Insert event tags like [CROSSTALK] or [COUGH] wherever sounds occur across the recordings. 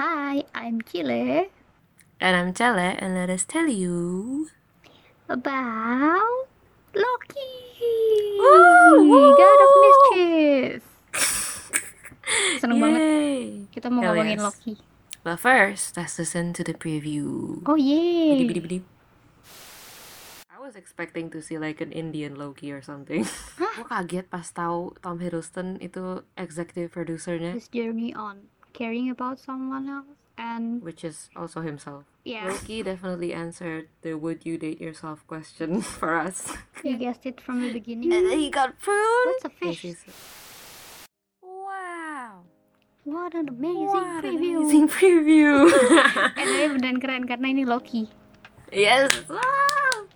Hi, I'm Chile And I'm Chele, and let us tell you. about Loki, Woo! God of Mischief. [LAUGHS] Seneng banget Yay! kita mau Hell ngomongin yes. Loki. But first, let's listen to the preview. Oh Bidi, yeay. bidi, bidi. I was expecting to see like an Indian Loki or something. Gue [LAUGHS] kaget pas tahu Tom Hiddleston itu executive producernya, This journey on caring about someone else and which is also himself. yeah, Loki definitely answered the "Would you date yourself?" question [LAUGHS] for us. you guessed it from the beginning. And he got pruned. What's a fish? Wow! What an amazing What an preview. amazing preview! Tapi beneran keren karena ini Loki. Yes! Wow!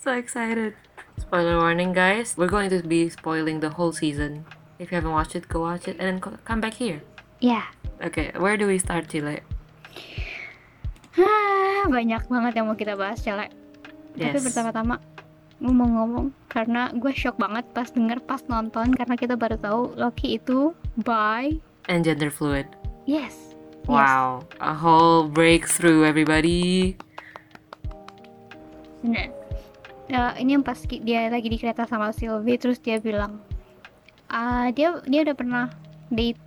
So excited. Spoiler warning, guys. We're going to be spoiling the whole season. If you haven't watched it, go watch it and then come back here. Ya, Okay, where do we start, Chile? Hah, banyak banget yang mau kita bahas. Tapi Yes. pertama-tama gue mau ngomong karena gue shock banget pas denger pas nonton karena kita baru tahu Loki itu by And gender fluid. yes. Wow. A whole breakthrough, everybody. Yes. Bener. Ya, ini yang pas dia lagi di kereta sama Sylvie terus dia bilang ah dia dia udah pernah date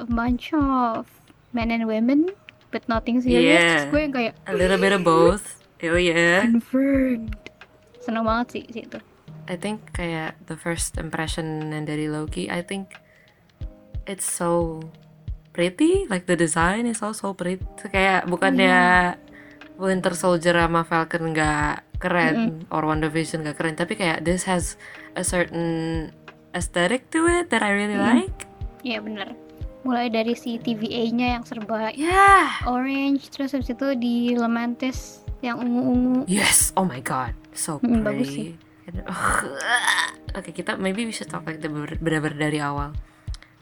a bunch of men and women but nothing serious. Yeah. Terus gue yang kayak A little bit of both. Oh yeah. confirmed. Seneng banget sih sih itu. I think kayak the first impression dari Loki, I think it's so pretty, like the design is also pretty. Kayak bukannya Winter Soldier sama Falcon nggak keren or WandaVision nggak keren, tapi kayak this has a certain aesthetic to it that I really like. Iya bener. Mulai dari si TVA-nya yang serba Yeah. orange, terus habis itu di Lemantis yang ungu-ungu. Yes. Oh my god, so Mm, bagus sih. pretty. Oke, kita maybe we should talk like the benar-benar dari awal.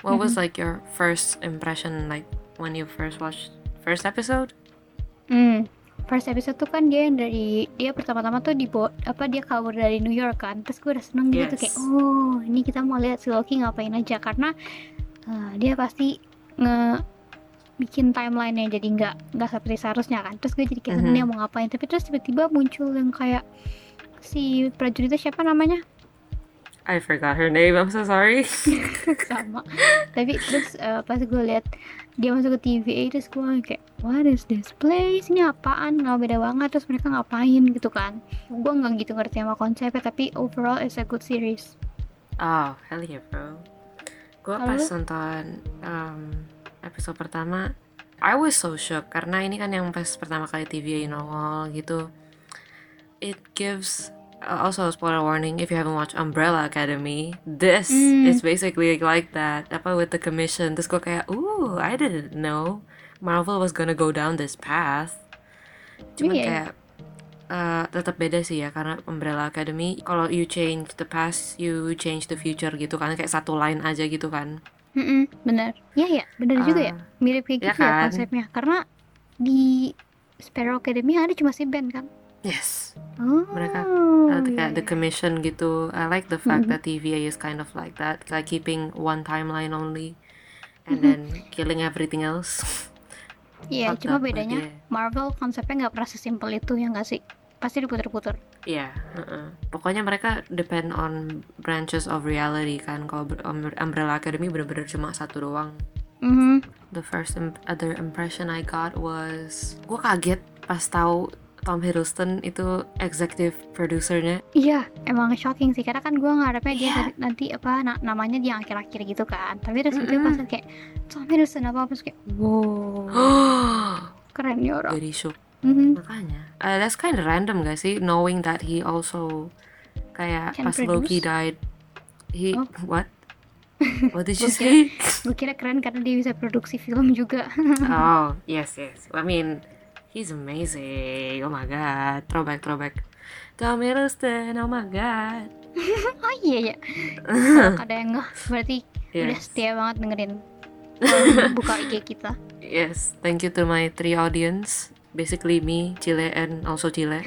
What was like your first impression like when you first watched first episode? Hmm. First episode tuh kan dia yang dari dia pertama-tama tuh dibawa apa dia kabur dari New York kan. Terus gue udah seneng gitu Yes. kayak oh ini kita mau lihat si Loki ngapain aja karena eh, dia pasti nge bikin timeline-nya jadi nggak nggak seperti seharusnya kan. Terus gue jadi kayak dia mau ngapain. Tapi terus tiba-tiba muncul yang kayak si prajuritnya siapa namanya? I forgot her name. I'm so sorry. [LAUGHS] sama tapi terus eh, pas gue lihat dia masuk ke TVA terus gue kayak what is this place ini apaan nggak beda banget terus mereka ngapain gitu kan gue nggak gitu ngerti sama konsepnya tapi overall it's a good series oh, hell yeah, bro. Gue pas nonton um, episode pertama, I was so shocked karena ini kan yang pas pertama kali TVA nongol gitu. It gives uh, also a spoiler warning if you haven't watched Umbrella Academy. This Mm. is basically like that. Apa with the commission. Terus gue kayak, ooh, I didn't know Marvel was gonna go down this path. Cuman Iya. kayak uh, tetap beda sih ya karena Umbrella Academy kalau you change the past, you change the future gitu kan kayak satu line aja gitu kan. Mm-mm, bener ya ya bener juga ya Ah, mirip kayak ya gitu ya kan? konsepnya karena di Sparrow Academy ada cuma si Ben kan Yes. oh Mereka iya, Uh, kayak the iya. commission gitu. I like the fact Mhm. that TVA is kind of like that, like keeping one timeline only, and Mhm. then killing everything else. [LAUGHS] Iya, fucked cuma bedanya yeah. Marvel konsepnya nggak pernah sesimpel itu ya nggak sih pasti diputer-puter Iya, heeh. pokoknya mereka depend on branches of reality kan. Kalau Um- Umbrella Academy bener-bener cuma satu doang. Mhm. The first im- other impression I got was, gue kaget pas tahu Tom Hiddleston itu executive producernya. Iya, emang shocking sih karena kan gue ngarepnya dia Iya. nanti, apa na- namanya di akhir-akhir gitu kan. Tapi terus itu Mm-mm. pas kayak Tom Hiddleston apa apa terus kayak wow [GASPS] keren nih orang. Jadi shook. Mhm. Makanya, uh, that's kind of random gak sih? Knowing that he also kayak Can pas Loki produce? died, he Oh. what? [LAUGHS] What did you say? Gue kira keren karena dia bisa produksi film juga. oh [LAUGHS] yes yes. I mean he's amazing. Oh my god, throwback throwback. Tom Hiddleston, oh my god. [LAUGHS] oh iya [LAUGHS] ya. Ada yang nggak berarti udah Yes. setia banget dengerin [LAUGHS] buka IG kita. Yes, thank you to my three audience. Basically me, Chile, and also Chile.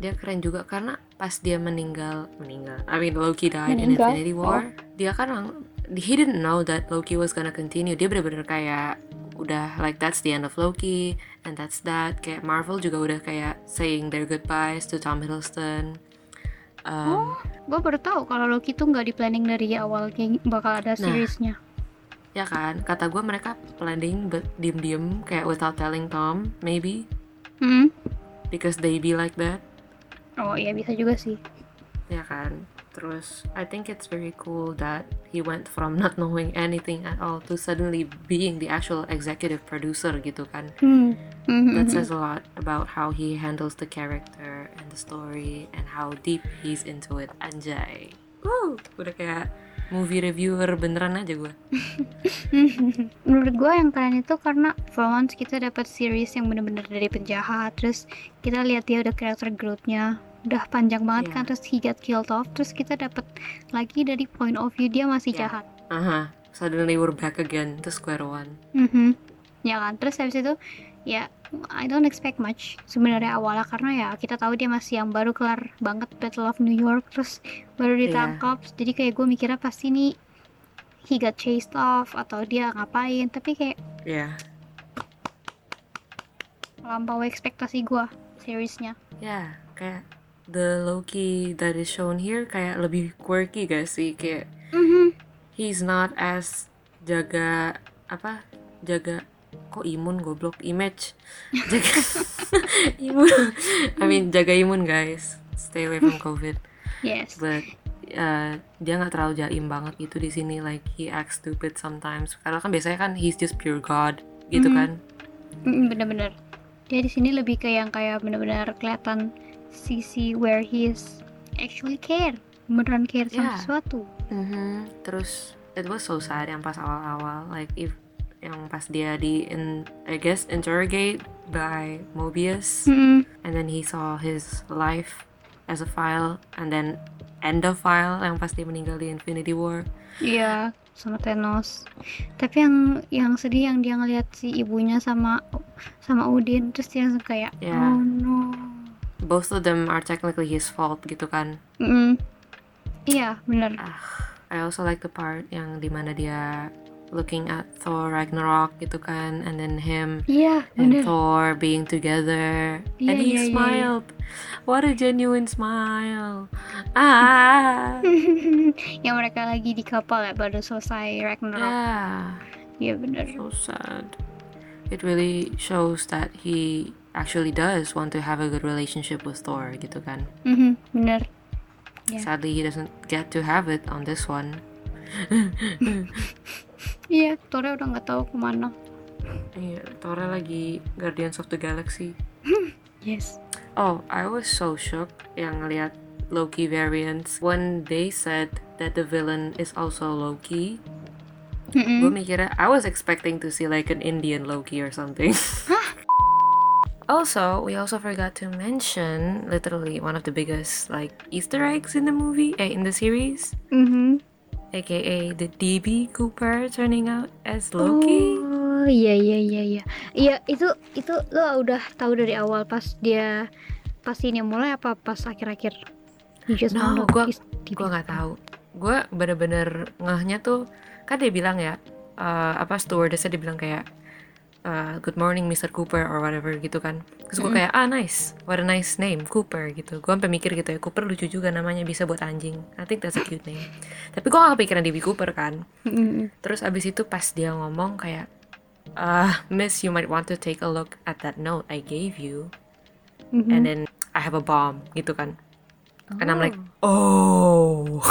dia keren juga karena pas dia meninggal meninggal I mean Loki died in Meninggal? Infinity War dia kan lang- he didn't know that Loki was gonna continue. Dia bener-bener kayak udah like that's the end of Loki and that's that. Kayak Marvel juga udah kayak saying their goodbyes to Tom Hiddleston. Um, gue baru tahu kalau Loki tuh nggak di planning dari awal kayak bakal ada Nah. seriesnya. Ya kan? Kata gue mereka planning but diem-diem kayak without telling Tom maybe. Hmm? because they be like that. Oh iya bisa juga sih. Ya kan terus I think it's very cool that he went from [LAUGHS] not knowing anything at all to suddenly being the actual executive producer gitu kan. Hmm. Mhm, that says a lot about how he handles the character and the story and how deep he's into it. Anjay. Woo, udah kayak movie reviewer beneran aja gue [LAUGHS] menurut gue yang keren itu karena for once kita dapat series yang bener-bener dari penjahat terus kita lihat dia udah karakter growth-nya udah panjang banget Iya. kan terus he got killed off terus kita dapat lagi dari point of view dia masih Iya. jahat aha suddenly we're back again to square one Mhm. ya kan terus habis itu ya I don't expect much sebenarnya awalnya karena ya kita tahu dia masih yang baru kelar banget Battle of New York terus baru Iya. ditangkap jadi kayak gue mikirnya pasti nih he got chased off atau dia ngapain tapi kayak ya lampaui ekspektasi gue seriesnya ya kayak the Loki that is shown here kayak lebih quirky gak sih kayak Mhm. he's not as jaga apa jaga kok imun goblok? Image. Jaga [LAUGHS] imun. I mean jaga imun guys. Stay away from covid. Yes. But uh, dia nggak terlalu jaim banget gitu di sini. Like he acts stupid sometimes. Karena kan biasanya kan he's just pure god gitu Mhm. kan? Mm, bener-bener. Dia di sini lebih ke yang kayak bener-bener kelihatan sisi where he is actually care. Beneran care sama Yeah. sesuatu. Mhm. terus it was so sad yang pas awal-awal. Like if yang pas dia di in, I guess interrogate by Mobius Mm-mm. and then he saw his life as a file and then end of file yang pas dia meninggal di Infinity War Iya, sama Thanos. Tapi yang yang sedih yang dia ngeliat si ibunya sama sama Udin terus dia kayak Ya. oh no. both of them are technically his fault gitu kan Mm. Iya, bener. I also like the part yang di mana dia looking at Thor Ragnarok gitu kan and then him Iya, and bener. Thor being together Iya, and he iya, iya, iya. smiled what a genuine smile ah [LAUGHS] yang mereka lagi di kapal ya baru selesai Ragnarok. yeah Iya bener. so sad it really shows that he actually does want to have a good relationship with Thor gitu kan Mhm, bener. Yeah. sadly he doesn't get to have it on this one [LAUGHS] Iya, Thornya udah nggak tahu ke mana. iya Thor lagi Guardians of the Galaxy [LAUGHS] Yes. Oh, I was so shocked yang ngeliat Loki variants when they said that the villain is also Loki. Mm-mm. Gue mikirnya I was expecting to see like an Indian Loki or something. [LAUGHS] also, we also forgot to mention literally one of the biggest like Easter eggs in the movie, eh, in the series, Mhm. Aka the DB Cooper turning out as Loki. Oh iya iya iya iya. Iya itu itu lo udah tahu dari awal pas dia pas ini mulai apa pas akhir-akhir? No, out gua- gue nggak tahu gue bener-bener ngehnya tuh kan dia bilang ya eh, apa stewardessnya dia bilang kayak eh, good morning Mr. Cooper or whatever gitu kan. Terus gue kayak ah nice. What a nice name Cooper gitu. Gue sampai mikir gitu ya Cooper lucu juga namanya bisa buat anjing. I think that's a cute name. Tapi gue gak kepikiran DB Cooper kan. Terus abis itu pas dia ngomong kayak ah Miss you might want to take a look at that note I gave you. And then I have a bomb gitu kan. And I'm like oh.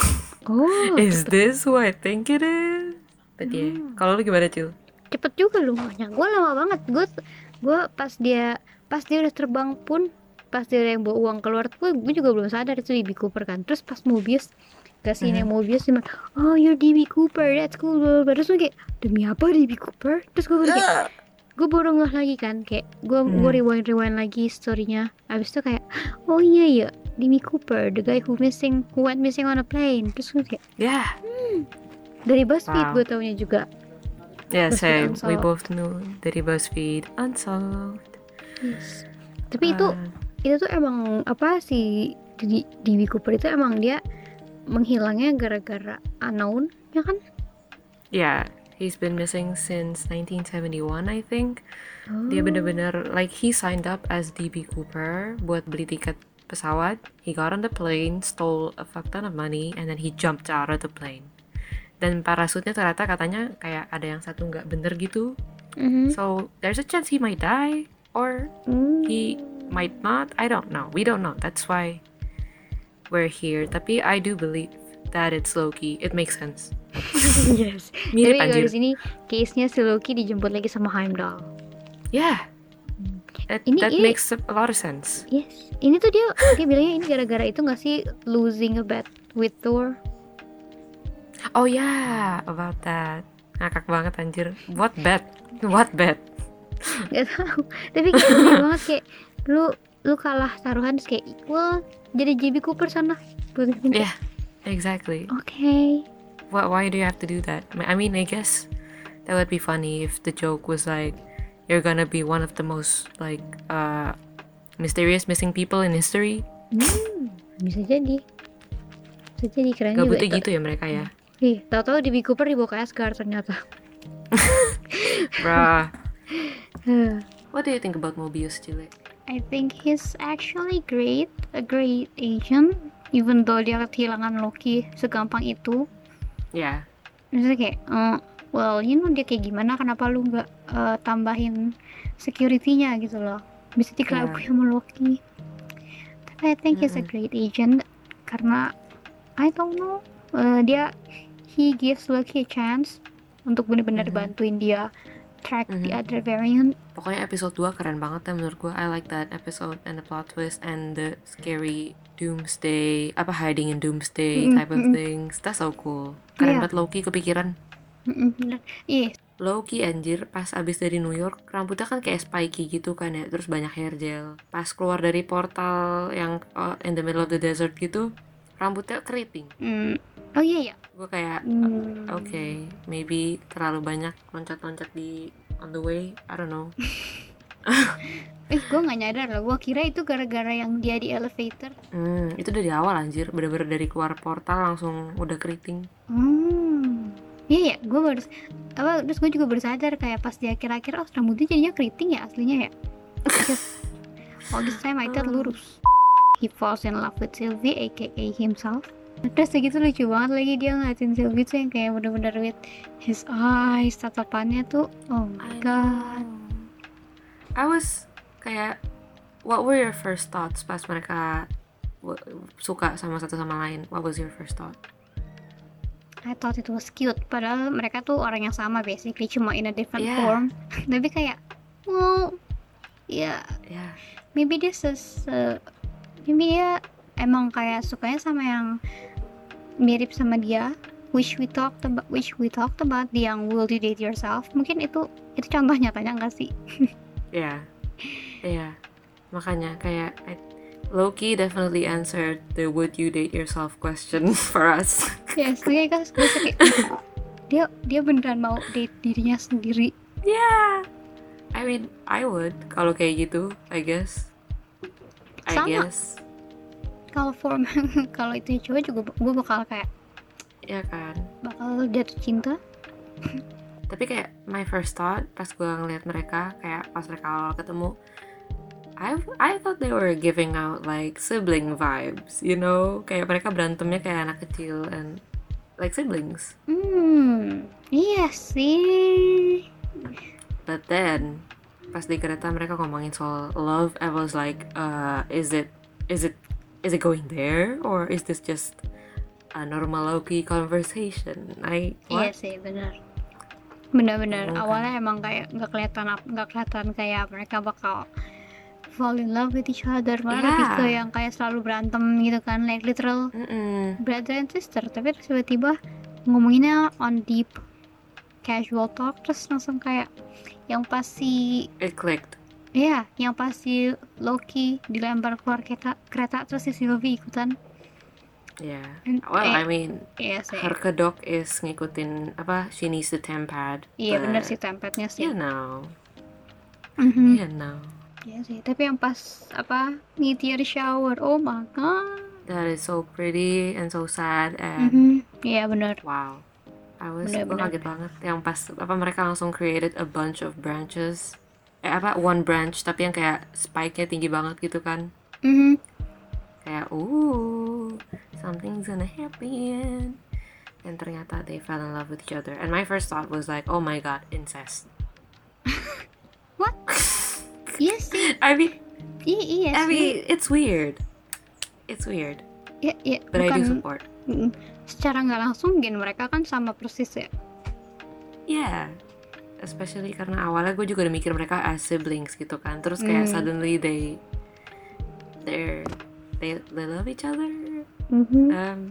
Oh, [LAUGHS] Is this who I think it is? But yeah, kalau lu gimana Cil? Cepet juga lumahnya. Gue lama banget. Gue gue pas dia pas dia udah terbang pun pas dia yang bawa uang keluar gue gue juga belum sadar itu DB Cooper kan. Terus pas Mobius kasih Mhm. yang Mobius dia bilang, oh you're DB Cooper that's cool blah, blah, blah." terus gue kayak demi apa DB Cooper terus gue baru kayak gue baru ngeh lagi kan kayak gue Hmm. gue rewind rewind lagi storynya abis itu kayak oh iya ya DB Cooper the guy who missing who went missing on a plane terus gue kayak Yeah, dari BuzzFeed Wow. gue taunya juga yeah, BuzzFeed same. We Unsolved. both knew dari BuzzFeed Unsolved. Yes. Tapi itu Ah, itu tuh emang apa sih di DB Cooper itu emang dia menghilangnya gara-gara unknown ya kan? yeah, He's been missing since 1971, I think. Oh. Dia bener-bener like he signed up as DB Cooper buat beli tiket pesawat. He got on the plane, stole a fuck ton of money, and then he jumped out of the plane. Dan parasutnya ternyata katanya kayak ada yang satu nggak bener gitu. Mhm. So there's a chance he might die or Hmm. he might not. I don't know. We don't know. That's why we're here. Tapi I do believe that it's Loki. It makes sense. [LAUGHS] yes. Mirip Tapi di sini case-nya si Loki dijemput lagi sama Heimdall. Yeah. That, Ini- that ini- makes a lot of sense. Yes. Ini tuh dia dia bilangnya ini gara-gara itu nggak sih losing a bet with Thor? Oh yeah, about that. Ngakak banget anjir. What bet? What bet? Gak tahu. Tapi kayak [LAUGHS] banget kayak lu lu kalah taruhan terus kayak well jadi JB Cooper sana. Yeah, exactly. Oke. Why, why do you have to do that? I mean, I guess that would be funny if the joke was like, you're gonna be one of the most like uh mysterious missing people in history. Hmm, bisa jadi. Bisa jadi keren juga. Gabutnya gitu ya mereka ya. Ih, tahu-tahu JB Cooper dibawa ke Asgard ternyata. [LAUGHS] Bruh. [LAUGHS] What do you think about Mobius, Cile? I think he's actually great, a great agent, even though dia kehilangan Loki segampang itu. Yeah. Maksudnya kayak, eh, well, you know dia kayak gimana, kenapa lu nggak eh, tambahin security-nya gitu loh. Bisa dikelabui sama Loki. Tapi I think he's a great agent, karena, I don't know, eh, dia, he gives Loki a chance untuk benar-benar Mhm. bantuin dia track the Mhm. other variant. Pokoknya episode 2 keren banget ya menurut gue. I like that episode and the plot twist and the scary doomsday, apa hiding in doomsday type of things. That's so cool. Keren Iya. banget Loki kepikiran. Bener. Iya, Loki anjir pas abis dari New York rambutnya kan kayak spiky gitu kan ya terus banyak hair gel pas keluar dari portal yang uh, in the middle of the desert gitu rambutnya keriting mm, oh iya ya. gue kayak Hmm. oke maybe terlalu banyak loncat-loncat di on the way I don't know [LAUGHS] Eh, gue gak nyadar loh. Gue kira itu gara-gara yang dia di elevator. Hmm, itu dari awal anjir, bener-bener dari keluar portal langsung udah keriting. Hmm. Iya ya, gue baru apa terus gue juga baru sadar kayak pas di akhir-akhir oh rambutnya jadinya keriting ya aslinya ya. [LAUGHS] All this time I thought lurus. He falls in love with Sylvie aka himself. Terus segitu lucu banget lagi dia ngeliatin Sylvie tuh yang kayak bener-bener with his eyes, tatapannya tuh oh my god. I was kayak, what were your first thoughts pas mereka suka sama satu sama lain? What was your first thought? I thought it was cute padahal mereka tuh orang yang sama basically cuma in a different Yeah. form [LAUGHS] tapi kayak well ya Yeah, maybe this is uh, maybe dia emang kayak sukanya sama yang mirip sama dia which we talked about which we talked about the yang will you date yourself mungkin itu itu contoh nyatanya nggak sih [LAUGHS] yeah, yeah. Makanya kayak I- Loki definitely answered the would you date yourself question [LAUGHS] for us. ya sebenarnya kan gue kayak [LAUGHS] dia dia beneran mau date dirinya sendiri yeah, I mean I would kalau kayak gitu, I guess. I Sama. guess. Kalau form [LAUGHS] kalau itu cowok juga gue bakal kayak Ya kan. bakal jatuh cinta tapi kayak my first thought pas gue ngeliat mereka kayak pas mereka awal ketemu I I thought they were giving out like sibling vibes you know kayak mereka berantemnya kayak anak kecil and like siblings Hmm, iya sih. but then pas di kereta mereka ngomongin soal love I was like uh is it is it is it going there or is this just a normal Loki conversation I Iya what sih, benar. Benar-benar. Kan? Awalnya emang kayak nggak kelihatan nggak kelihatan kayak mereka bakal fall in love with each other. Malah lebih Iya. ke yang kayak selalu berantem gitu kan, like literal Mm-mm. brother and sister. Tapi terus tiba-tiba ngomonginnya on deep casual talk terus langsung kayak yang pasti it clicked ya yang pasti Loki dilempar keluar kereta, kereta terus si Sylvie ikutan yeah And- well eh, I mean iya sih her kedok is ngikutin apa she needs the tempad iya bener but, sih tempetnya sih you know Mhm. you know Iya sih, tapi yang pas apa meteor shower, oh my god. that is so pretty and so sad and Mhm. Iya benar. wow I was gue Bener-bener. kaget banget yang pas apa mereka langsung created a bunch of branches eh apa one branch tapi yang kayak spike-nya tinggi banget gitu kan Mhm. kayak ooh something's gonna happen and ternyata they fell in love with each other and my first thought was like oh my god incest [LAUGHS] What? Iya [LAUGHS] sih. I mean Iya, iya I sih. mean it's weird it's weird Iya, iya. but I do Bukan support secara nggak langsung gen mereka kan sama persis ya. yeah especially karena awalnya gue juga udah mikir mereka as siblings gitu kan terus kayak Hmm. suddenly they they're they they love each other Mhm. um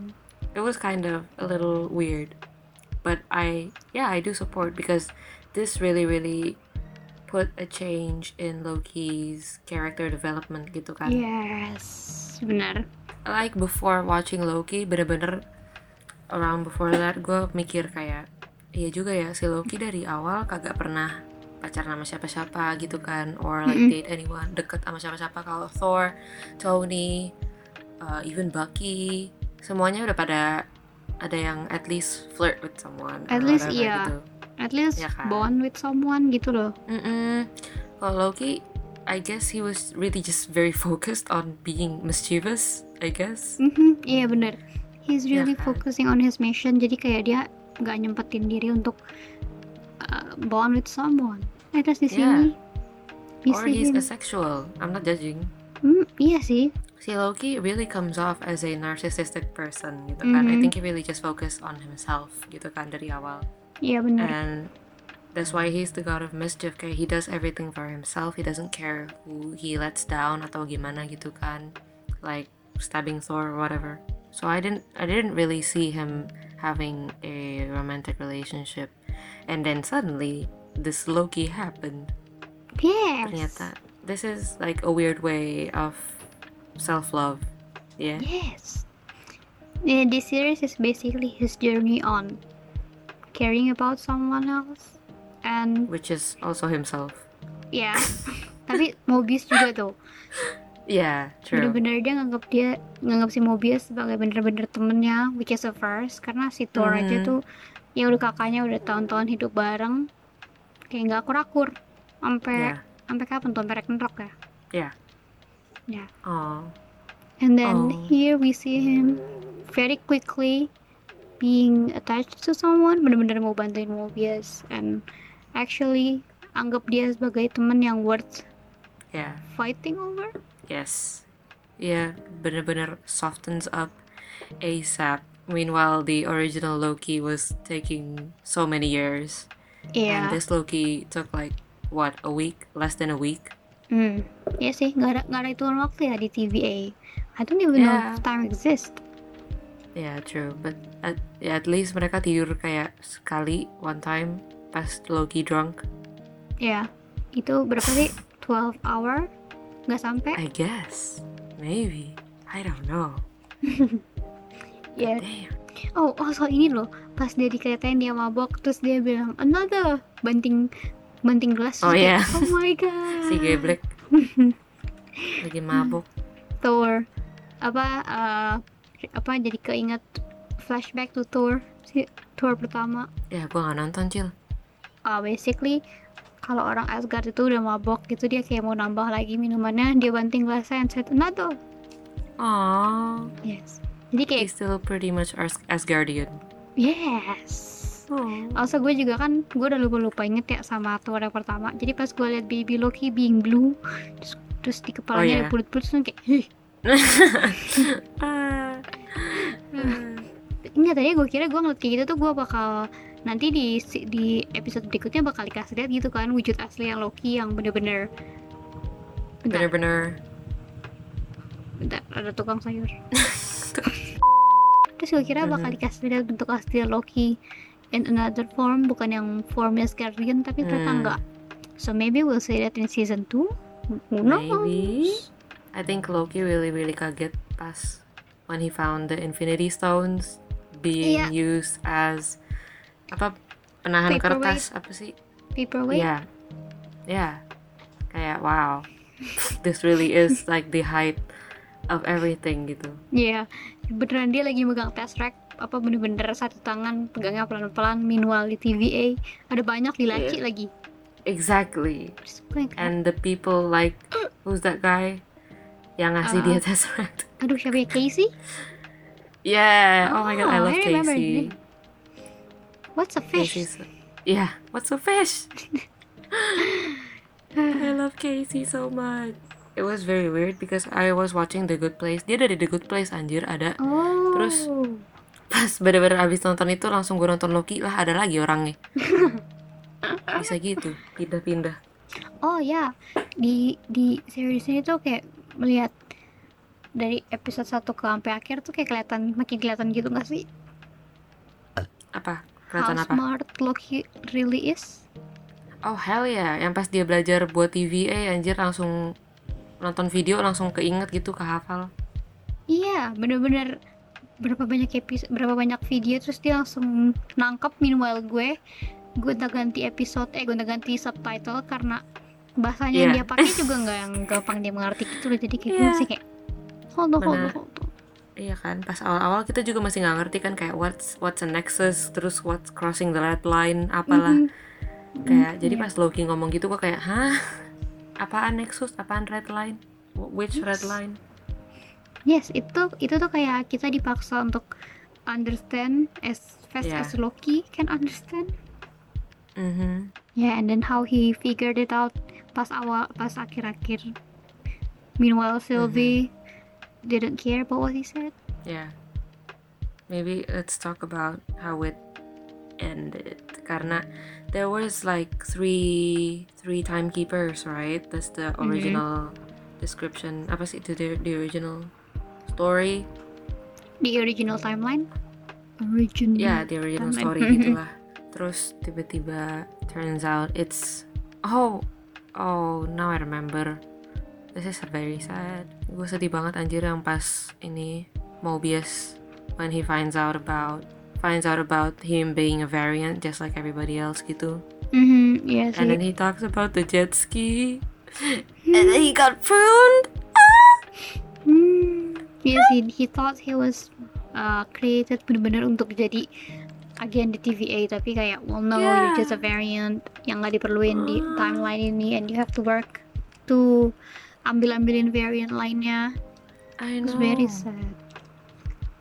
it was kind of a little weird but i yeah i do support because this really really put a change in loki's character development gitu kan Yes, benar. like before watching loki bener-bener around before that gue mikir kayak iya juga ya si loki dari awal kagak pernah pacaran sama siapa-siapa gitu kan or like Mm-mm. date anyone deket sama siapa-siapa kalau Thor, Tony, uh, even Bucky semuanya udah pada ada yang at least flirt with someone At least iya. gitu. At least Ya kan? bond with someone gitu loh. Mm-mm. Kalau Loki I guess he was really just very [LAUGHS] focused on being mischievous I guess Mhm, Iya benar. He's Ya really kan? focusing on his mission. Jadi kayak dia nggak nyempetin diri untuk uh, bond with someone. Eh terus di Yeah. sini we or he's asexual I'm not judging Hmm, iya sih. Si Loki really comes off as a narcissistic person gitu kan. I Mhm. think he really just focused on himself gitu kan dari awal. Iya benar. And that's why he's the god of mischief. Kayak he does everything for himself. He doesn't care who he lets down atau gimana gitu kan. Like stabbing Thor or whatever. So I didn't I didn't really see him having a romantic relationship. And then suddenly this Loki happened. Yes. Ternyata this is like a weird way of self-love. Yeah. Yes. Yeah, this series is basically his journey on caring about someone else and which is also himself. ya tapi Mobius juga tuh Yeah, true. bener-bener dia nganggap dia nganggap si Mobius sebagai bener-bener temennya which is a first karena si Thor aja Mhm. tuh ya udah kakaknya udah tahun-tahun hidup bareng kayak nggak akur-akur sampai Yeah, sampai kapan tuh sampai Ragnarok ya yeah. ya Oh, and then Oh. here we see him very quickly being attached to someone bener-bener mau bantuin Mobius and actually anggap dia sebagai teman yang worth yeah. fighting over Yes. Yeah, bener-bener softens up ASAP. Meanwhile, the original Loki was taking so many years. Iya. And this Loki took like, what, a week? Less than a week? Hmm, ya sih, nggak ada nggak ada hitungan waktu ya di TVA. I don't even know Yeah. if time exists. Yeah, true. But at, yeah, at least mereka tidur kayak sekali, one time, pas Loki drunk. Ya, itu berapa sih? 12 hour? Nggak sampai? I guess. Maybe. I don't know. [LAUGHS] Ya. Damn. Oh, oh soal ini loh. Pas dia dikatain dia mabok, terus dia bilang another banting banting gelas. Oh, kayak, iya. Oh my [LAUGHS] god. Si geblek. [LAUGHS] Lagi mabuk. Thor apa eh, apa jadi keinget flashback to Thor si Thor pertama. Ya, gua gak nonton, Cil. uh, basically kalau orang Asgard itu udah mabok gitu dia kayak mau nambah lagi minumannya dia banting gelasnya and said another Aww. yes jadi kayak He's still pretty much Ars- Asgardian. yes Oh. also gue juga kan gue udah lupa-lupa inget ya sama Thor yang pertama jadi pas gue liat baby Loki being blue terus, terus di kepalanya Oh, iya. ada bulut-bulut terus kayak Hih. [LAUGHS] Ah. Enggak tadi gue kira gue ngeliat kayak gitu tuh gue bakal nanti di di episode berikutnya bakal dikasih lihat gitu kan wujud asli yang Loki yang bener-bener Bener-bener. bentar ada tukang sayur [LAUGHS] terus gue kira bakal dikasih lihat bentuk asli Loki in another form bukan yang form Asgardian tapi ternyata Hmm. enggak so maybe we'll see that in season 2 who knows Maybe. I think Loki really really kaget pas when he found the Infinity Stones being Iya. used as apa penahan Paperweight. kertas apa sih? paperweight Yeah. Yeah. Kayak wow. [LAUGHS] This really is like the height of everything gitu. Iya, beneran dia lagi megang Tesseract apa bener-bener satu tangan pegangnya pelan-pelan meanwhile di TVA ada banyak di laci Iya. lagi exactly and the people like [GASPS] who's that guy yang ngasih Uh, dia tesseract aduh siapa ya Casey yeah oh, my god I Oh, love I Casey. What's a fish? Casey's yeah what's a fish? [LAUGHS] I love Casey so much. It was very weird because I was watching The Good Place. Dia dari The Good Place anjir ada. Oh. Terus- pas bener-bener abis nonton itu langsung gue nonton Loki. Lah ada lagi orangnya. [LAUGHS] Bisa gitu pindah-pindah. Oh ya. Di di series ini tuh kayak melihat dari episode 1 ke sampai akhir tuh kayak kelihatan makin kelihatan gitu gak sih? Apa how kelihatan apa smart Loki really is oh hell ya yang pas dia belajar buat TVA anjir langsung nonton video langsung keinget gitu kehafal Iya, bener-bener berapa banyak episode, berapa banyak video terus dia langsung nangkep meanwhile gue gue udah ganti episode, eh gue udah ganti subtitle karena bahasanya yang Iya. dia pakai juga nggak yang gampang dia mengerti gitu loh jadi kayak gue Iya. masih kayak hold on, hold on, hold on. Iya kan, pas awal-awal kita juga masih nggak ngerti kan kayak what's what's a nexus, terus what's crossing the red line, apalah. Mhm. Kayak Mhm, jadi iya. pas Loki ngomong gitu kok kayak, hah, apaan nexus, apaan red line, Wh- which red Yes. line? Yes, itu itu tuh kayak kita dipaksa untuk understand as fast Yeah. as Loki can understand. Mhm. Yeah, and then how he figured it out pas awal, pas akhir-akhir. Meanwhile, Sylvie didn't care about what he said. Yeah. Maybe let's talk about how it ended. Karena there was like three three timekeepers, right? That's the Mhm. original description. Apa sih itu the, the original story? The original timeline. Original. Ya, the original timeline. story gitulah. [LAUGHS] Terus tiba-tiba turns out it's oh oh now I remember. This is very sad. Gue sedih banget anjir yang pas ini Mobius when he finds out about finds out about him being a variant just like everybody else gitu. Mhm, yes. And he- then he talks about the jet ski. and then he got pruned. Hmm, yes, he, he thought he was uh, created benar-benar untuk jadi agen di TVA tapi kayak well no Yeah. you're just a variant yang nggak diperluin di [GASPS] timeline ini and you have to work to ambil-ambilin variant lainnya I it's know. very sad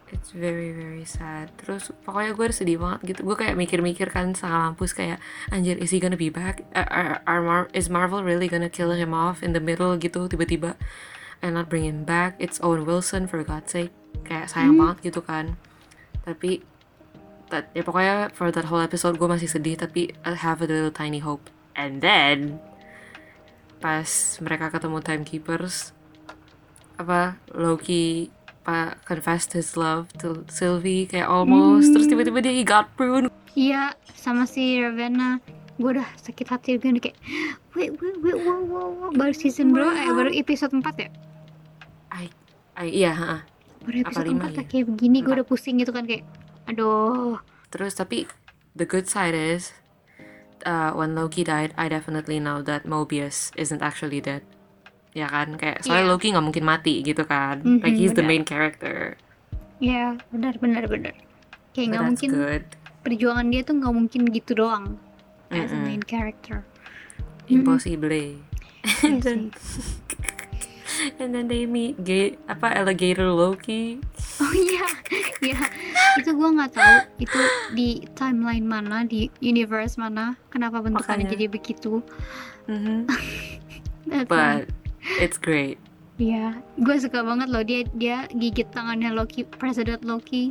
It's very very sad. Terus pokoknya gue sedih banget gitu. Gue kayak mikir-mikir kan sama mampus kayak anjir is he gonna be back? Are, are, are Mar- is Marvel really gonna kill him off in the middle gitu tiba-tiba and not bring him back? It's Owen Wilson for God's sake. Kayak sayang Hmm. banget gitu kan. Tapi that, ya pokoknya for that whole episode gue masih sedih tapi I have a little tiny hope. And then pas mereka ketemu timekeepers apa Loki pa confessed his love to Sylvie kayak almost terus tiba-tiba dia he got pruned. Iya sama si Ravenna. Gue udah sakit hati gue kayak wait wait wait wow wow wow baru season berapa eh baru episode 4 ya? I, I iya ha, baru Apa episode lima 4 ya? kayak begini gue udah pusing gitu kan kayak aduh. Terus tapi the good side is uh, when Loki died I definitely know that Mobius isn't actually dead. Ya kan? Kayak soalnya Iya. Loki nggak mungkin mati gitu kan? Mhm, like he's the benar. main character. Ya benar benar benar. Kayak nggak mungkin good. perjuangan dia tuh nggak mungkin gitu doang as a main character. Impossible Iya [LAUGHS] and then and then they meet gay apa alligator Loki oh iya ya itu gue nggak tahu itu di timeline mana di universe mana kenapa bentukannya Makanya. jadi begitu Mhm. That's why. but it's great Iya, gue suka banget loh dia dia gigit tangannya Loki, President Loki.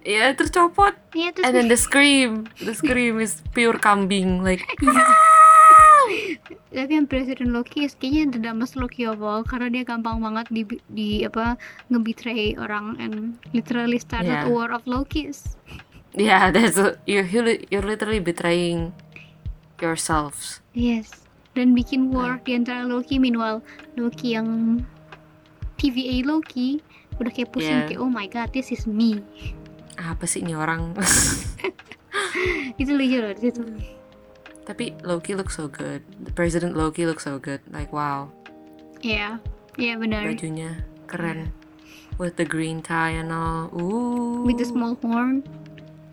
ya tercopot Iya terus And then the scream, the scream is pure kambing, like [LAUGHS] Iya. Tapi yang Presiden Loki kayaknya the dumbest Loki of all karena dia gampang banget di, di apa ngebetray orang and literally started Yeah. a war of Lokis. yeah, that's a, you're you're literally betraying yourselves. Yes. Dan bikin war di antara Loki meanwhile Loki yang TVA Loki udah kayak pusing Yeah. kayak oh my god this is me. Apa sih ini orang? [LAUGHS] Itu lucu loh di situ. Tapi Loki looks so good. The President Loki looks so good. Like wow, Iya. Iya benar. bajunya keren. with the green tie and all. Ooh. with the small horn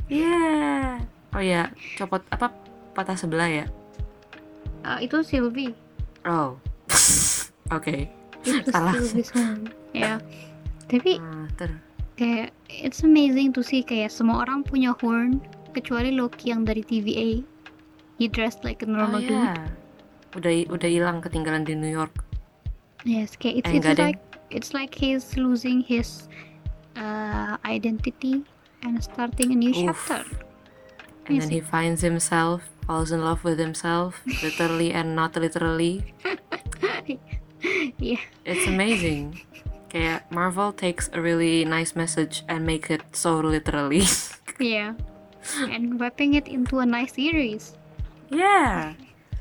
Yeah. Oh ya, copot apa patah sebelah ya? Uh, itu Sylvie Oh. [LAUGHS] Oke. itu [LAUGHS] Salah. Sylvie's [LAUGHS] horn ya tapi Ah, ter. kayak it's amazing to see kayak semua orang punya horn kecuali Loki yang dari TVA he dressed like a Oh normal dude. Udah udah hilang ketinggalan di New York. yes kayak it's, Eh, it's like it's like he's losing his uh, identity and starting a new Oof. chapter And then he finds himself, falls in love with himself, [LAUGHS] literally and not literally. [LAUGHS] yeah It's amazing. Kayak Marvel takes a really nice message and make it so literally. [LAUGHS] yeah and wrapping it into a nice series yeah.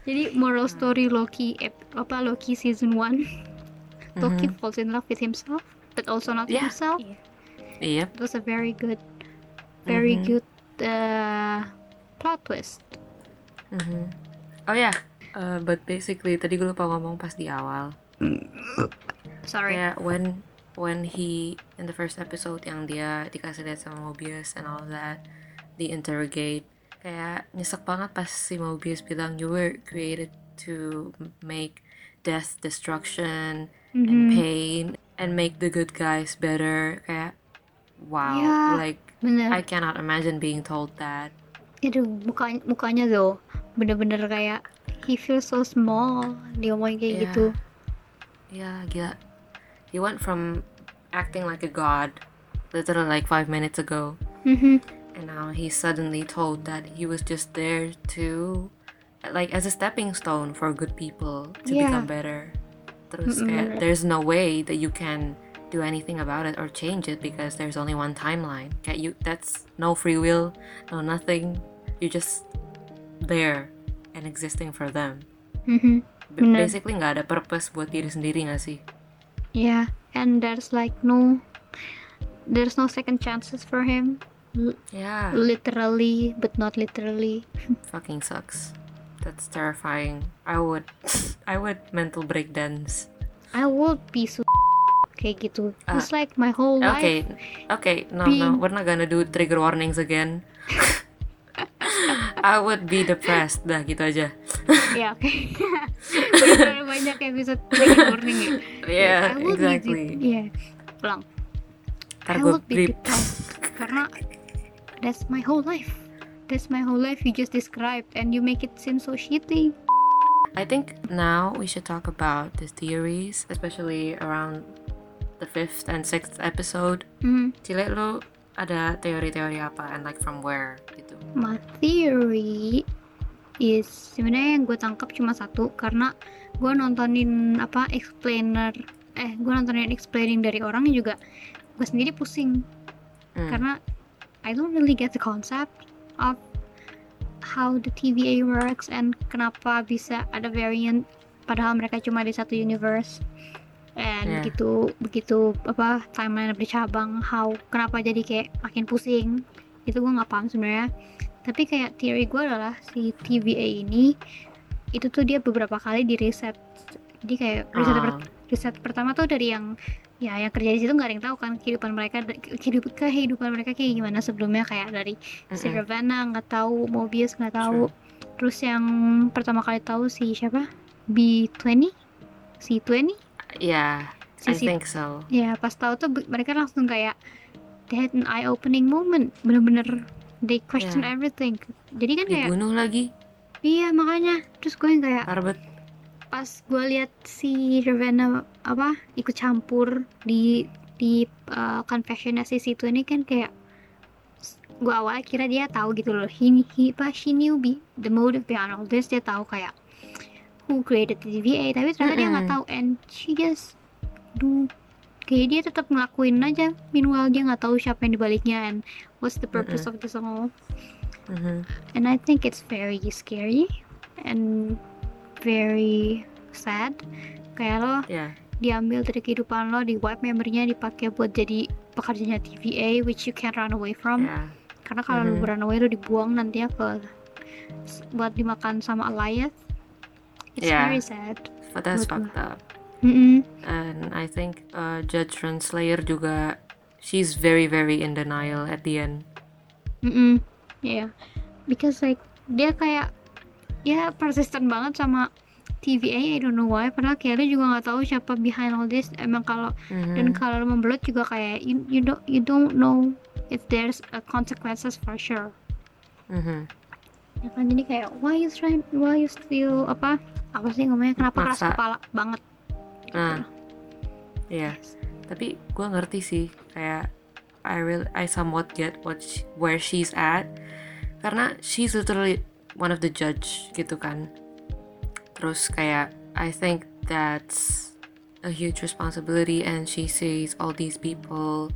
jadi moral story Loki apa Loki season 1 Loki Mhm. falls in love with himself but also not Yeah. himself Yep. it was a very good very Mhm. good uh, plot twist Mhm. Oh ya, uh, but basically tadi gue lupa ngomong pas di awal. sorry Kayak when when he in the first episode yang dia dikasih lihat sama Mobius and all that, di interrogate. Kayak nyesek banget pas si Mobius bilang you were created to make death, destruction, and Mhm. pain and make the good guys better. Kayak wow, Yeah. like bener I cannot imagine being told that. Aduh, mukanya, mukanya tuh bener-bener kayak he feels so small dia ngomongin kayak Yeah. gitu Yeah, gila. He went from acting like a god, literally like five minutes ago, Mhm. And now he's suddenly told that he was just there to, like, as a stepping stone for good people to Yeah. become better. Terus kayak, there's no way that you can do anything about it or change it because there's only one timeline. Kayak you, that's no free will, no nothing. You're just there and existing for them. Mhm. B- Basically nggak ada purpose buat diri sendiri nggak sih? Yeah, and there's like no there's no second chances for him Yeah. literally but not literally [LAUGHS] fucking sucks. That's terrifying. I would [LAUGHS] I would mental breakdance. I would be so [LAUGHS] kayak gitu Ah. it's like my whole life Okay, okay, no, no, being- we're not gonna do trigger warnings again. I would be depressed, dah gitu aja. ya oke terlalu banyak episode trigger warning ya Yeah, I would exactly. de- yeah ulang Ntar I would be depressed karena that's my whole life that's my whole life you just described and you make it seem so shitty I think now we should talk about the theories, especially around the fifth and sixth episode. Mhm. Cile, lu ada teori-teori apa and like from where gitu? My theory is sebenarnya yang gue tangkap cuma satu karena gue nontonin apa explainer eh gue nontonin explaining dari orang juga gue sendiri pusing Hmm. karena I don't really get the concept of how the TVA works and kenapa bisa ada variant padahal mereka cuma di satu universe and Yeah. begitu begitu apa timeline bercabang how kenapa jadi kayak makin pusing itu gue nggak paham sebenarnya tapi kayak teori gue adalah si TVA ini itu tuh dia beberapa kali di reset jadi kayak riset, Ah. per- riset pertama tuh dari yang ya yang kerja di situ nggak ada yang tahu kan kehidupan mereka kehidupan kehidupan mereka kayak gimana sebelumnya kayak dari si Mm-mm. Ravenna nggak tahu Mobius nggak tahu. Terus yang pertama kali tahu si siapa? B20 si 20 Yeah, si I si think so. ya pas tahu tuh mereka langsung kayak they had an eye opening moment. Bener-bener they question Yeah. everything. Jadi kan kayak Dibunuh lagi, iya makanya. Terus gue yang kayak Arbet. Pas gue lihat si Ravenna apa ikut campur di di uh, confessionnya si situ ini kan kayak gue awalnya kira dia tahu gitu loh he, he apa she knew be, the motive behind all this dia tahu kayak who created the TVA tapi ternyata dia nggak tahu and she just do kayak dia tetap ngelakuin aja meanwhile dia nggak tahu siapa yang dibaliknya and what's the purpose of this all. Mhm. and I think it's very scary and very sad kayak lo Yeah, diambil dari kehidupan lo di wipe memorinya dipakai buat jadi pekerjanya TVA which you can't run away from yeah. karena kalau Mhm. lu run away lu dibuang nantinya ke buat dimakan sama Alliance it's Yeah. very sad But that's fucked up. Mm-mm. and I think uh, Judge Renslayer juga she's very very in denial at the end Mm-mm. Yeah. Because like dia kayak ya persisten banget sama TVA I don't know why padahal dia juga nggak tahu siapa behind all this emang kalau dan Mhm. kalau membelut juga kayak you, you don't you don't know if there's a consequences for sure Mhm. ya kan jadi kayak why you trying why you still apa apa sih ngomongnya kenapa keras Maksa. kepala banget Nah, iya. Tapi gue ngerti sih, kayak I real I somewhat get what she- where she's at, karena she's literally one of the judge gitu kan. Terus kayak I think that's a huge responsibility, and she sees all these people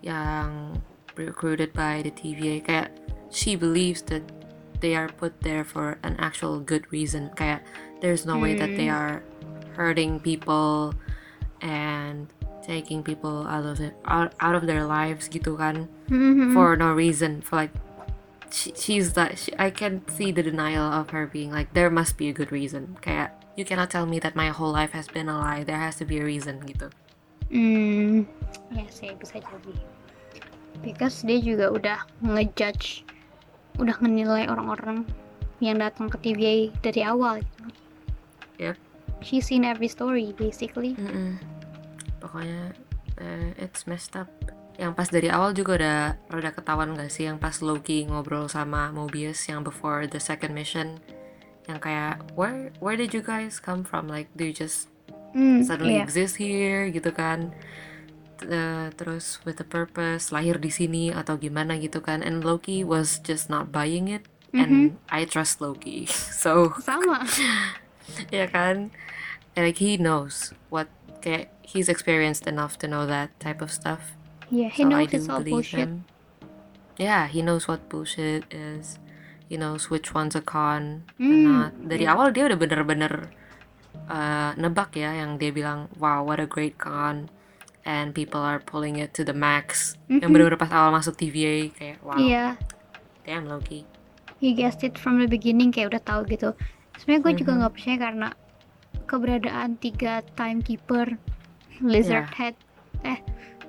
yang recruited by the TVA kayak she believes that they are put there for an actual good reason. Kayak there's no way that they are hurting people and taking people out of it out, out of their lives gitu kan Mhm. for no reason for like she, she's that she, I can see the denial of her being like there must be a good reason kayak you cannot tell me that my whole life has been a lie there has to be a reason gitu Hmm, ya sih bisa jadi. Because dia juga udah ngejudge, udah menilai orang-orang yang datang ke TVA dari awal. Gitu. Yep. She's seen every story basically. Mm-mm. pokoknya eh, it's messed up yang pas dari awal juga udah udah ketahuan gak sih yang pas Loki ngobrol sama Mobius yang before the second mission? Yang kayak where where did you guys come from? Like do you just Hmm, suddenly iya. exist here gitu kan. Eh, terus with a purpose lahir di sini atau gimana gitu kan. And Loki was just not buying it and I trust Loki. [LAUGHS] So Sama. [LAUGHS] ya kan? Like he knows what kayak he's experienced enough to know that type of stuff Yeah, he so knows it's all bullshit. him. Yeah he knows what bullshit is. He knows which one's a con and Hmm, not. Dari awal dia udah bener-bener uh, nebak ya yang dia bilang wow what a great con. And people are pulling it to the max. Yang bener-bener pas awal masuk TVA kayak wow. Iya, damn Loki. He guessed it from the beginning kayak udah tahu gitu. Sebenarnya gue juga Mhm. nggak percaya karena keberadaan tiga timekeeper, lizard Yeah. head, eh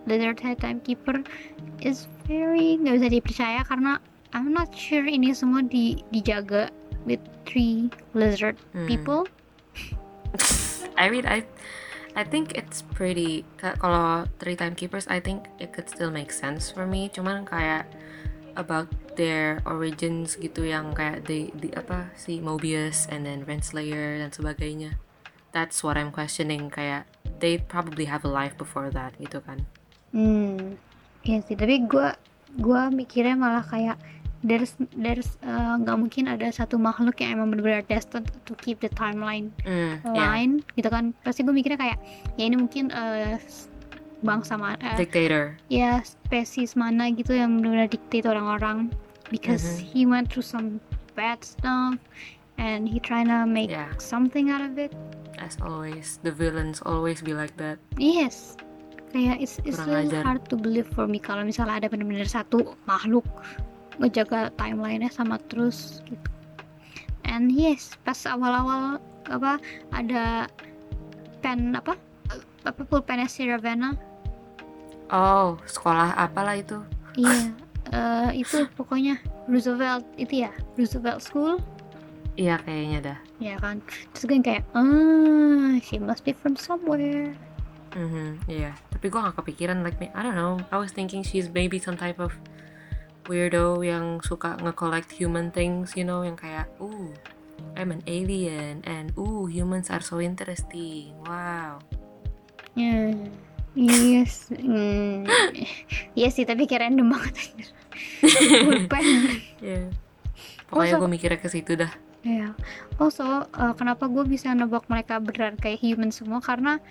lizard head timekeeper is very nggak bisa dipercaya karena I'm not sure ini semua di dijaga with three lizard Hmm. people. I mean, I I think it's pretty. ka- Kalau three timekeepers, I think it could still make sense for me. Cuman kayak about their origins gitu yang kayak di di apa si Mobius and then Renslayer dan sebagainya. That's what I'm questioning. Kayak they probably have a life before that gitu kan. Hmm, iya sih. Tapi gue gua mikirnya malah kayak there's there's uh, nggak mungkin ada satu makhluk yang emang benar-benar destined to keep the timeline Hmm, yeah. line gitu kan. Pasti gue mikirnya kayak ya ini mungkin uh, bangsa mana, eh, Dictator. ya spesies mana gitu yang benar-benar dictate orang-orang because Mhm. he went through some bad stuff and he trying to make Yeah. something out of it. As always, the villains always be like that. Yes. Kayak it's, it's Kurang really ajar. hard to believe for me kalau misalnya ada benar-benar satu makhluk ngejaga timelinenya sama terus gitu. And yes, pas awal-awal apa ada pen apa apa pulpennya si Ravenna Oh, sekolah apalah itu? iya [LAUGHS] eh, itu pokoknya Roosevelt itu ya Roosevelt School Iya kayaknya dah. ya kan terus gue kayak ah she must be from somewhere Mhm, iya. Tapi gue gak kepikiran like me. I don't know. I was thinking she's maybe some type of weirdo yang suka nge-collect human things, you know, yang kayak, ooh, I'm an alien and ooh, humans are so interesting. Wow. ya yes hmm. iya sih tapi kayak random banget anjir. pulpen Yeah. Pokoknya gue mikirnya ke situ dah. ya also uh, kenapa gue bisa nebak mereka beneran kayak human semua karena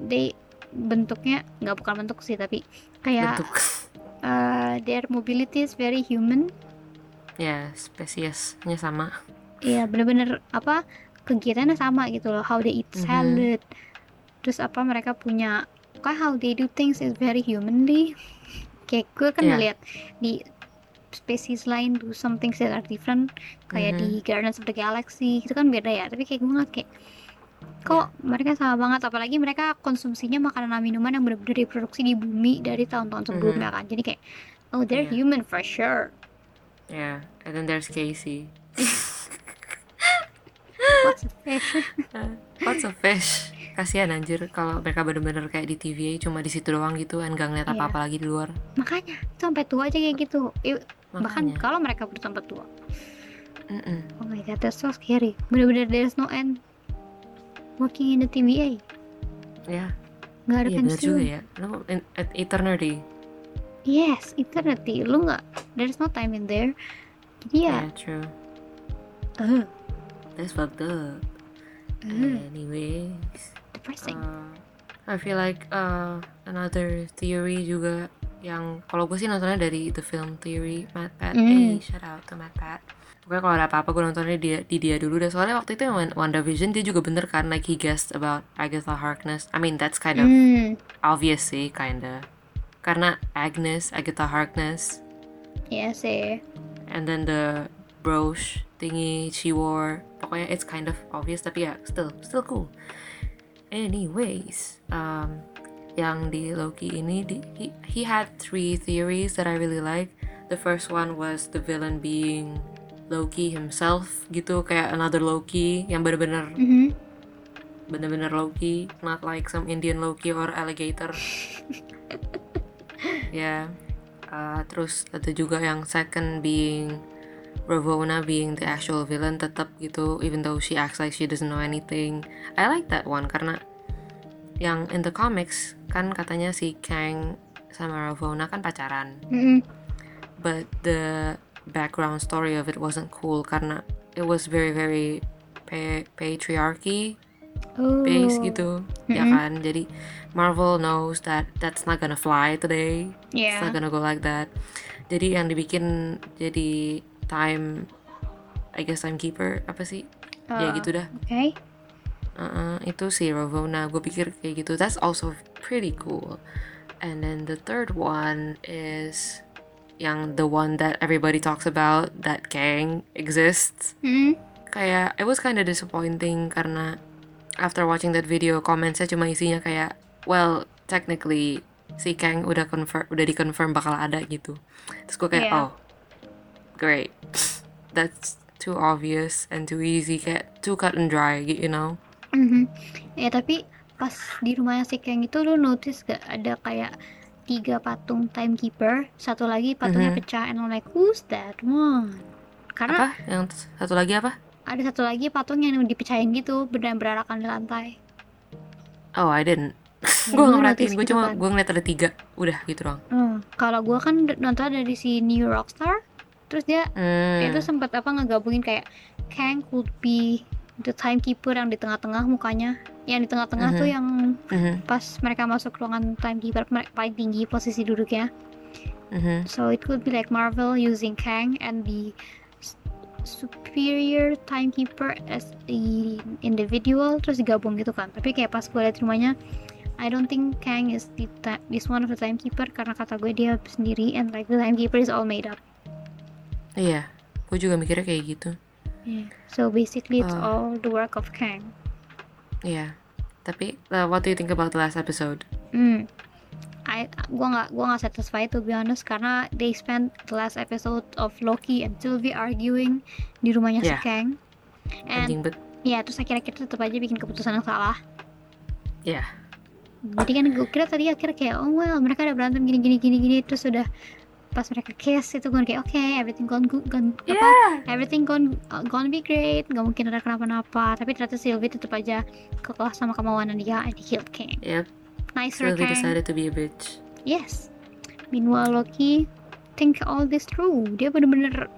they bentuknya nggak bukan bentuk sih tapi kayak Bentuk. uh, their mobility is very human ya, spesiesnya sama. Iya bener-bener apa kegiatannya sama gitu loh how they eat Mhm. salad terus apa mereka punya kayak how they do things is very humanly kayak gue kan Iya. ngeliat di species lain do some things that are different kayak Mhm. di Guardians of the Galaxy itu kan beda ya tapi kayak gue ngeliat kayak kok mereka sama banget apalagi mereka konsumsinya makanan dan minuman yang benar-benar diproduksi di bumi dari tahun-tahun sebelumnya kan jadi kayak oh they're Iya. human for sure Yeah, and then there's Casey. what's a fish Uh, What's a fish? Kasihan anjir kalau mereka bener-bener kayak di TVA cuma di situ doang gitu kan gak ngeliat Iya. apa-apa lagi di luar. makanya sampai tua aja kayak gitu I- bahkan Makanya. kalau mereka sampai tua Mm-mm. oh my god that's so scary bener-bener there's no end working in the TVA Ya, nggak ada iya bener pensiun juga ya. Lu in, at eternity. yes eternity lu nggak there's no time in there jadi ya Yeah, true. eh, That's fucked up. eh, Anyways, depressing uh, I feel like uh, another theory juga yang kalau gue sih nontonnya dari the film theory Matt Pat. Mm. Hey, shout out to Matt Pat. Pokoknya kalau ada apa-apa gue nontonnya dia, di dia dulu deh. Soalnya waktu itu yang Wan- WandaVision dia juga bener kan like he guessed about Agatha Harkness. I mean that's kind of Hmm, obvious sih kinda. Karena Agnes, Agatha Harkness, ya sih and then the brooch thingy she wore pokoknya it's kind of obvious tapi ya still still cool anyways um yang di Loki ini di, he, he had three theories that I really like the first one was the villain being Loki himself gitu kayak another Loki yang bener-bener Mhm. bener-bener Loki not like some Indian Loki or alligator [LAUGHS] ya uh, terus ada juga yang second being Ravonna being the actual villain tetap gitu even though she acts like she doesn't know anything I like that one karena yang in the comics kan katanya si Kang sama Ravonna kan pacaran Mhm. but the background story of it wasn't cool karena it was very very pa- patriarchy oh. base gitu ya Mm-mm. kan? Jadi Marvel knows that that's not gonna fly today. It's yeah. not gonna go like that. Jadi yang dibikin jadi time I guess timekeeper apa sih? Ya Uh, gitu dah. okay. Uh-uh, itu si Ravonna. Gue pikir kayak gitu. That's also pretty cool. And then the third one is yang the one that everybody talks about that Kang exists Mhm. kayak it was kind of disappointing karena after watching that video commentsnya cuma isinya kayak well technically si Kang udah confirm udah di confirm bakal ada gitu terus gue kayak Yeah. oh great that's too obvious and too easy kayak too cut and dry you know Mhm. Ya tapi pas di rumahnya si Kang itu lu notice gak ada kayak tiga patung timekeeper, satu lagi patungnya Mhm. pecah, and I'm like who's that one? Karena apa yang satu lagi apa ada satu lagi patung yang dipecahin gitu, benar berarakan di lantai. oh I didn't [LAUGHS] gue nggak merhatiin gue gitu cuma kan. gue ngeliat ada tiga udah gitu doang Hmm, kalau gua kan nonton dari si New Rockstar, terus dia hmm. itu sempat apa ngegabungin kayak Kang could be the timekeeper yang di tengah-tengah mukanya, yang di tengah-tengah tuh Mhm. yang Mhm, pas mereka masuk ruangan timekeeper mere- paling tinggi posisi duduknya. mhm. So it could be like Marvel using Kang and the superior timekeeper as a individual terus digabung gitu kan. Tapi kayak pas gue liat rumahnya I don't think Kang is the is one of the timekeeper karena kata gue dia sendiri and like the timekeeper is all made up. iya gue juga mikirnya kayak gitu So basically it's Uh. all the work of Kang. Iya, tapi uh, what do you think about the last episode? Hmm. I gua nggak gua nggak satisfied to be honest karena they spent the last episode of Loki and Sylvie arguing di rumahnya Yeah. si Kang. And Anjing bet, ya terus akhirnya kita tetap aja bikin keputusan yang salah. ya, Jadi kan gue kira tadi akhirnya kayak oh well mereka ada berantem gini gini gini gini terus udah pas mereka kiss itu gue kayak oke everything gone good gone, apa everything gone uh, gonna be great nggak mungkin ada kenapa-napa tapi ternyata Sylvie tetap aja kekeh sama kemauan dia and he killed Kang yep. nicer Sylvie Kang decided to be a bitch. Yes. Meanwhile Loki think all this through. Dia bener-bener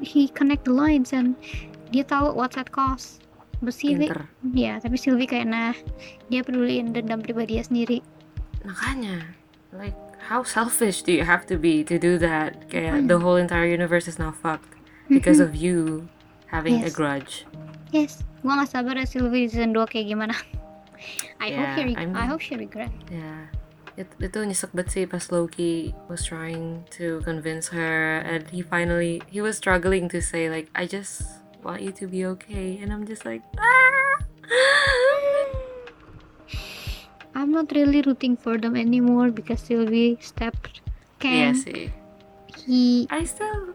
he connect the lines and dia tahu what's at cost. But Sylvie, ya tapi Sylvie kayak nah dia peduliin dendam pribadi dia sendiri. Makanya, like how selfish do you have to be to do that? Kayak the whole entire universe is now fucked because of you having a grudge. Yes, gua nggak sabar ya Sylvie season 2 kayak gimana. I hope she reg- I hope she regret. Yeah. It, itu nyesek banget sih pas Loki was trying to convince her and he finally he was struggling to say like I just want you to be okay and I'm just like ah not really rooting for them anymore because Sylvie stepped Iya Kang. sih. he I still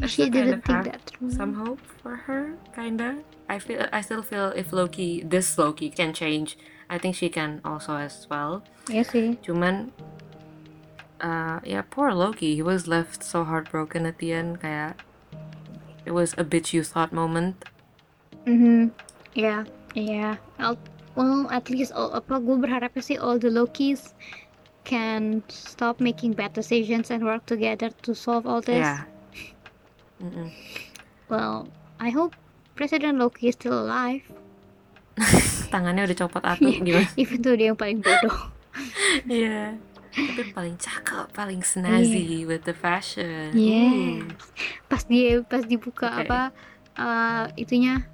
I she didn't think have that some hope for her, kinda. I feel I still feel if Loki, this Loki can change, I think she can also as well. Iya sih. Cuman, uh, yeah, poor Loki. He was left so heartbroken at the end. Kayak it was a bitch you thought moment. Mm-hmm. Ya, ya. Al- Well, at least all, apa gue berharapnya sih all the Lokis can stop making bad decisions and work together to solve all this. Yeah. Mm-mm. Well, I hope President Loki is still alive, [LAUGHS] Tangannya udah copot atu [LAUGHS] gimana? [LAUGHS] even though dia yang paling bodoh. Iya. Tapi paling cakep, paling snazzy with the fashion. Yes. Ooh. Pas dia pas dibuka Oke. apa eh, itunya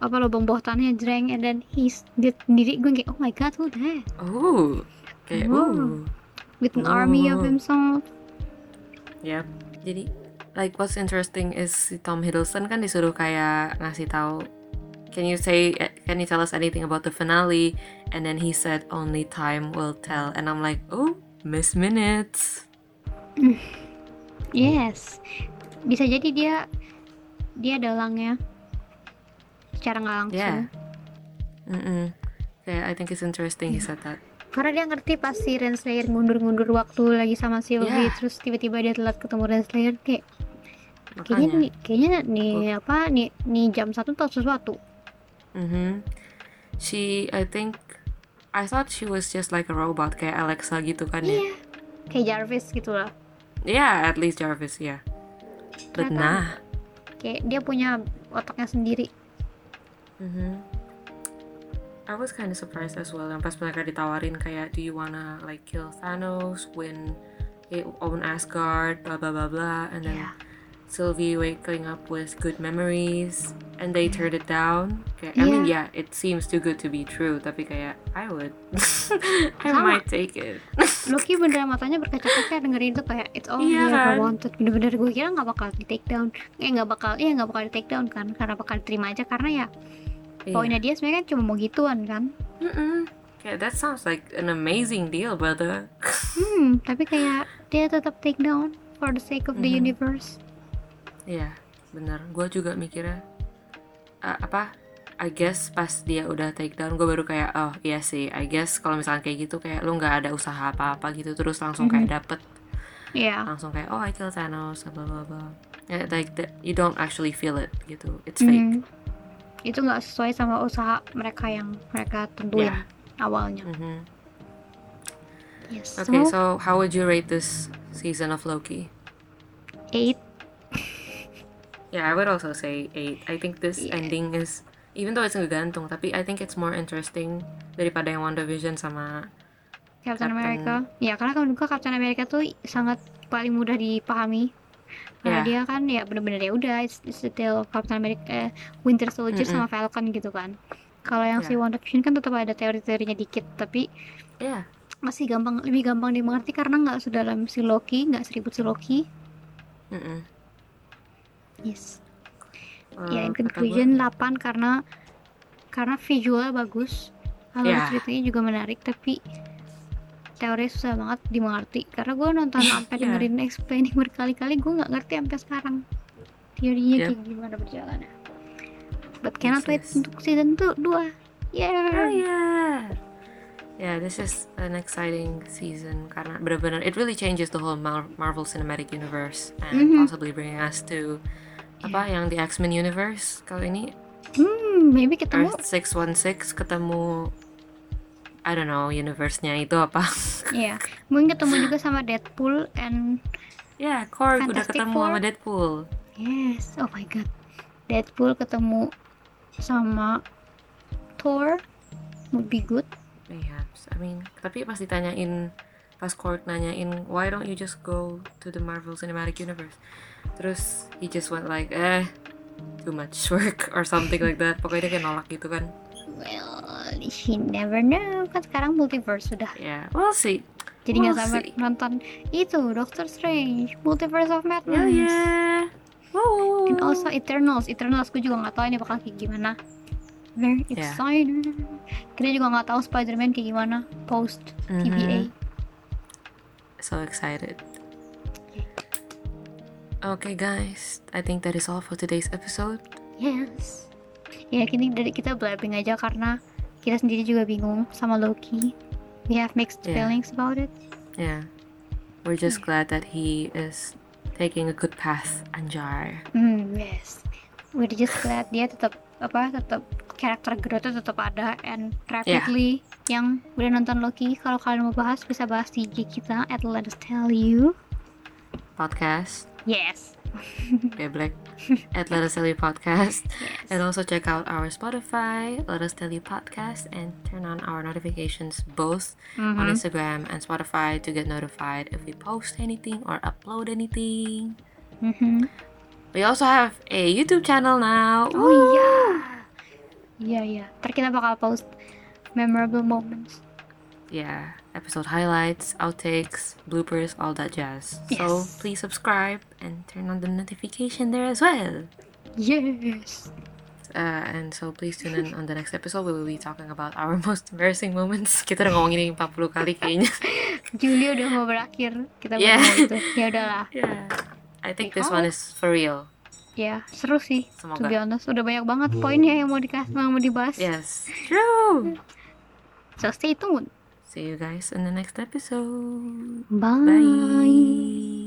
apa lubang bawah tanahnya jreng and then he's dia sendiri gue kayak oh my god who that Ooh. Kayak ooh. with an army of Oh. himself Yep. Jadi like what's interesting is si Tom Hiddleston kan disuruh kayak ngasih tahu Can you say can you tell us anything about the finale? And then he said only time will tell. And I'm like, "Oh, miss minutes." [LAUGHS] yes bisa jadi dia dia dalangnya secara nggak langsung Yeah. Mm-mm. Kayak I think it's interesting he said that. karena dia ngerti pas si Renslayer ngundur-ngundur waktu lagi sama Sylvie Yeah. terus tiba-tiba dia telat ketemu Renslayer kayak kayaknya nih kayaknya nih apa nih nih jam satu tahu sesuatu Mhm. She I think I thought she was just like a robot kayak Alexa gitu kan ya. iya kayak Jarvis gitu lah Yeah, at least Jarvis, yeah. But Ternyata- nah. kayak dia punya otaknya sendiri Mhm. I was kind of surprised as well. Yang pas mereka ditawarin kayak, do you wanna like kill Thanos, win eh, own Asgard, blah blah blah blah, and then Iya. Sylvie waking up with good memories, and they turned it down. Kayak, I mean, yeah, it seems too good to be true. Tapi kayak, I would, [LAUGHS] I Sama. might take it. [LAUGHS] Loki beneran matanya berkaca-kaca dengerin itu kayak it's all ever kan? wanted bener-bener gue kira nggak bakal di take down eh nggak bakal iya nggak bakal di take down kan karena bakal diterima aja karena ya Iya. poinnya dia sebenarnya kan cuma mau gituan kan Mm-mm. Kayak, that sounds like an amazing deal, brother. [LAUGHS] hmm tapi kayak dia tetap take down for the sake of the Mhm. universe Iya, bener. Gue juga mikirnya uh, apa? I guess pas dia udah take down, gue baru kayak oh iya sih. I guess kalau misalnya kayak gitu kayak lu nggak ada usaha apa-apa gitu terus langsung kayak dapet Iya langsung kayak oh I kill Thanos blah blah blah. Yeah, like that, you don't actually feel it gitu. It's fake. Mhm. itu nggak sesuai sama usaha mereka yang mereka tentuin Yeah. awalnya Mhm. yes Okay, so, so how would you rate this season of Loki? eight Yeah, I would also say eight. I think this Yeah. ending is even though it's ngegantung, tapi I think it's more interesting daripada yang WandaVision sama Captain Captain- America ya karena kan juga Captain America tuh sangat paling mudah dipahami karena Ya. dia kan ya bener-bener ya udah it's, it's still Captain America eh, Winter Soldier Mm-mm. sama Falcon gitu kan kalau yang si Ya. WandaVision kan tetap ada teori-teorinya dikit tapi yeah. masih gampang lebih gampang dimengerti karena nggak sedalam si Loki nggak seribut si Loki Mm-mm. Yes Uh, ya in conclusion 8 karena karena visual bagus alur Ya. ceritanya juga menarik tapi teorinya susah banget dimengerti karena gue nonton [LAUGHS] sampai Ya. dengerin explaining [LAUGHS] berkali-kali gue nggak ngerti sampai sekarang teorinya Yep. kayak gimana berjalannya but cannot Yes, wait yes. untuk season 2 Oh yeah yeah. Yeah, this is an exciting season karena benar-benar it really changes the whole Mar- Marvel Cinematic Universe and Mhm. possibly bringing us to apa yang the X-Men universe kali ini hmm maybe ketemu Earth 616 ketemu I don't know universe-nya itu apa. [LAUGHS] ya mungkin ketemu juga sama Deadpool and Ya, yeah, Korg udah ketemu Four. sama Deadpool. yes oh my god Deadpool ketemu sama Thor would be good Iya, I mean, tapi pas ditanyain pas Korg nanyain why don't you just go to the Marvel Cinematic Universe? Terus he just went like, eh, too much work or something like that. Pokoknya dia kayak nolak gitu kan. well she never know kan sekarang multiverse sudah Ya, we'll see. jadi nggak We'll sabar see. nonton itu Doctor Strange Multiverse of Madness Hell yeah. Woo. and also Eternals Eternals gue juga nggak tahu ini bakal kayak gimana very Yeah. excited kita juga nggak tahu Spider-Man kayak gimana post TVA So excited. Okay, guys, I think that is all for today's episode. yes ya kini dari kita blabbing aja karena kita sendiri juga bingung sama Loki we have mixed Yeah. feelings about it Yeah, we're just glad that he is taking a good path, Anjar. Hmm, yes. We're just glad dia tetap apa tetap karakter Groot itu tetap ada and rapidly yang udah nonton Loki kalau kalian mau bahas bisa bahas di IG kita at Let Us Tell You. Podcast, Yes. [LAUGHS] yeah, Black, at Let Us Tell You Podcast. Yes. And also check out our Spotify, Let Us Tell You Podcast, and turn on our notifications both on Mhm. Instagram and Spotify to get notified if we post anything or upload anything. Mhm. We also have a YouTube channel now. Oh iya. Iya yeah. Ntar kita bakal post memorable moments. yeah, episode highlights, outtakes, bloopers, all that jazz. Yes. So please subscribe and turn on the notification there as well. Yes. Uh, and so please tune in on the next episode we'll be talking about our [LAUGHS] most embarrassing moments. Kita udah ngomongin ini 40 kali kayaknya. [LAUGHS] Juli udah mau berakhir. Kita Yeah. yeah. itu. Ya udahlah. [LAUGHS] yeah. I think this one is for real. Ya, seru sih. To Semoga. be honest, udah banyak banget poinnya yang mau dikasih, yang mau dibahas. Yes. True. So stay tuned. See you guys in the next episode. Bye. Bye.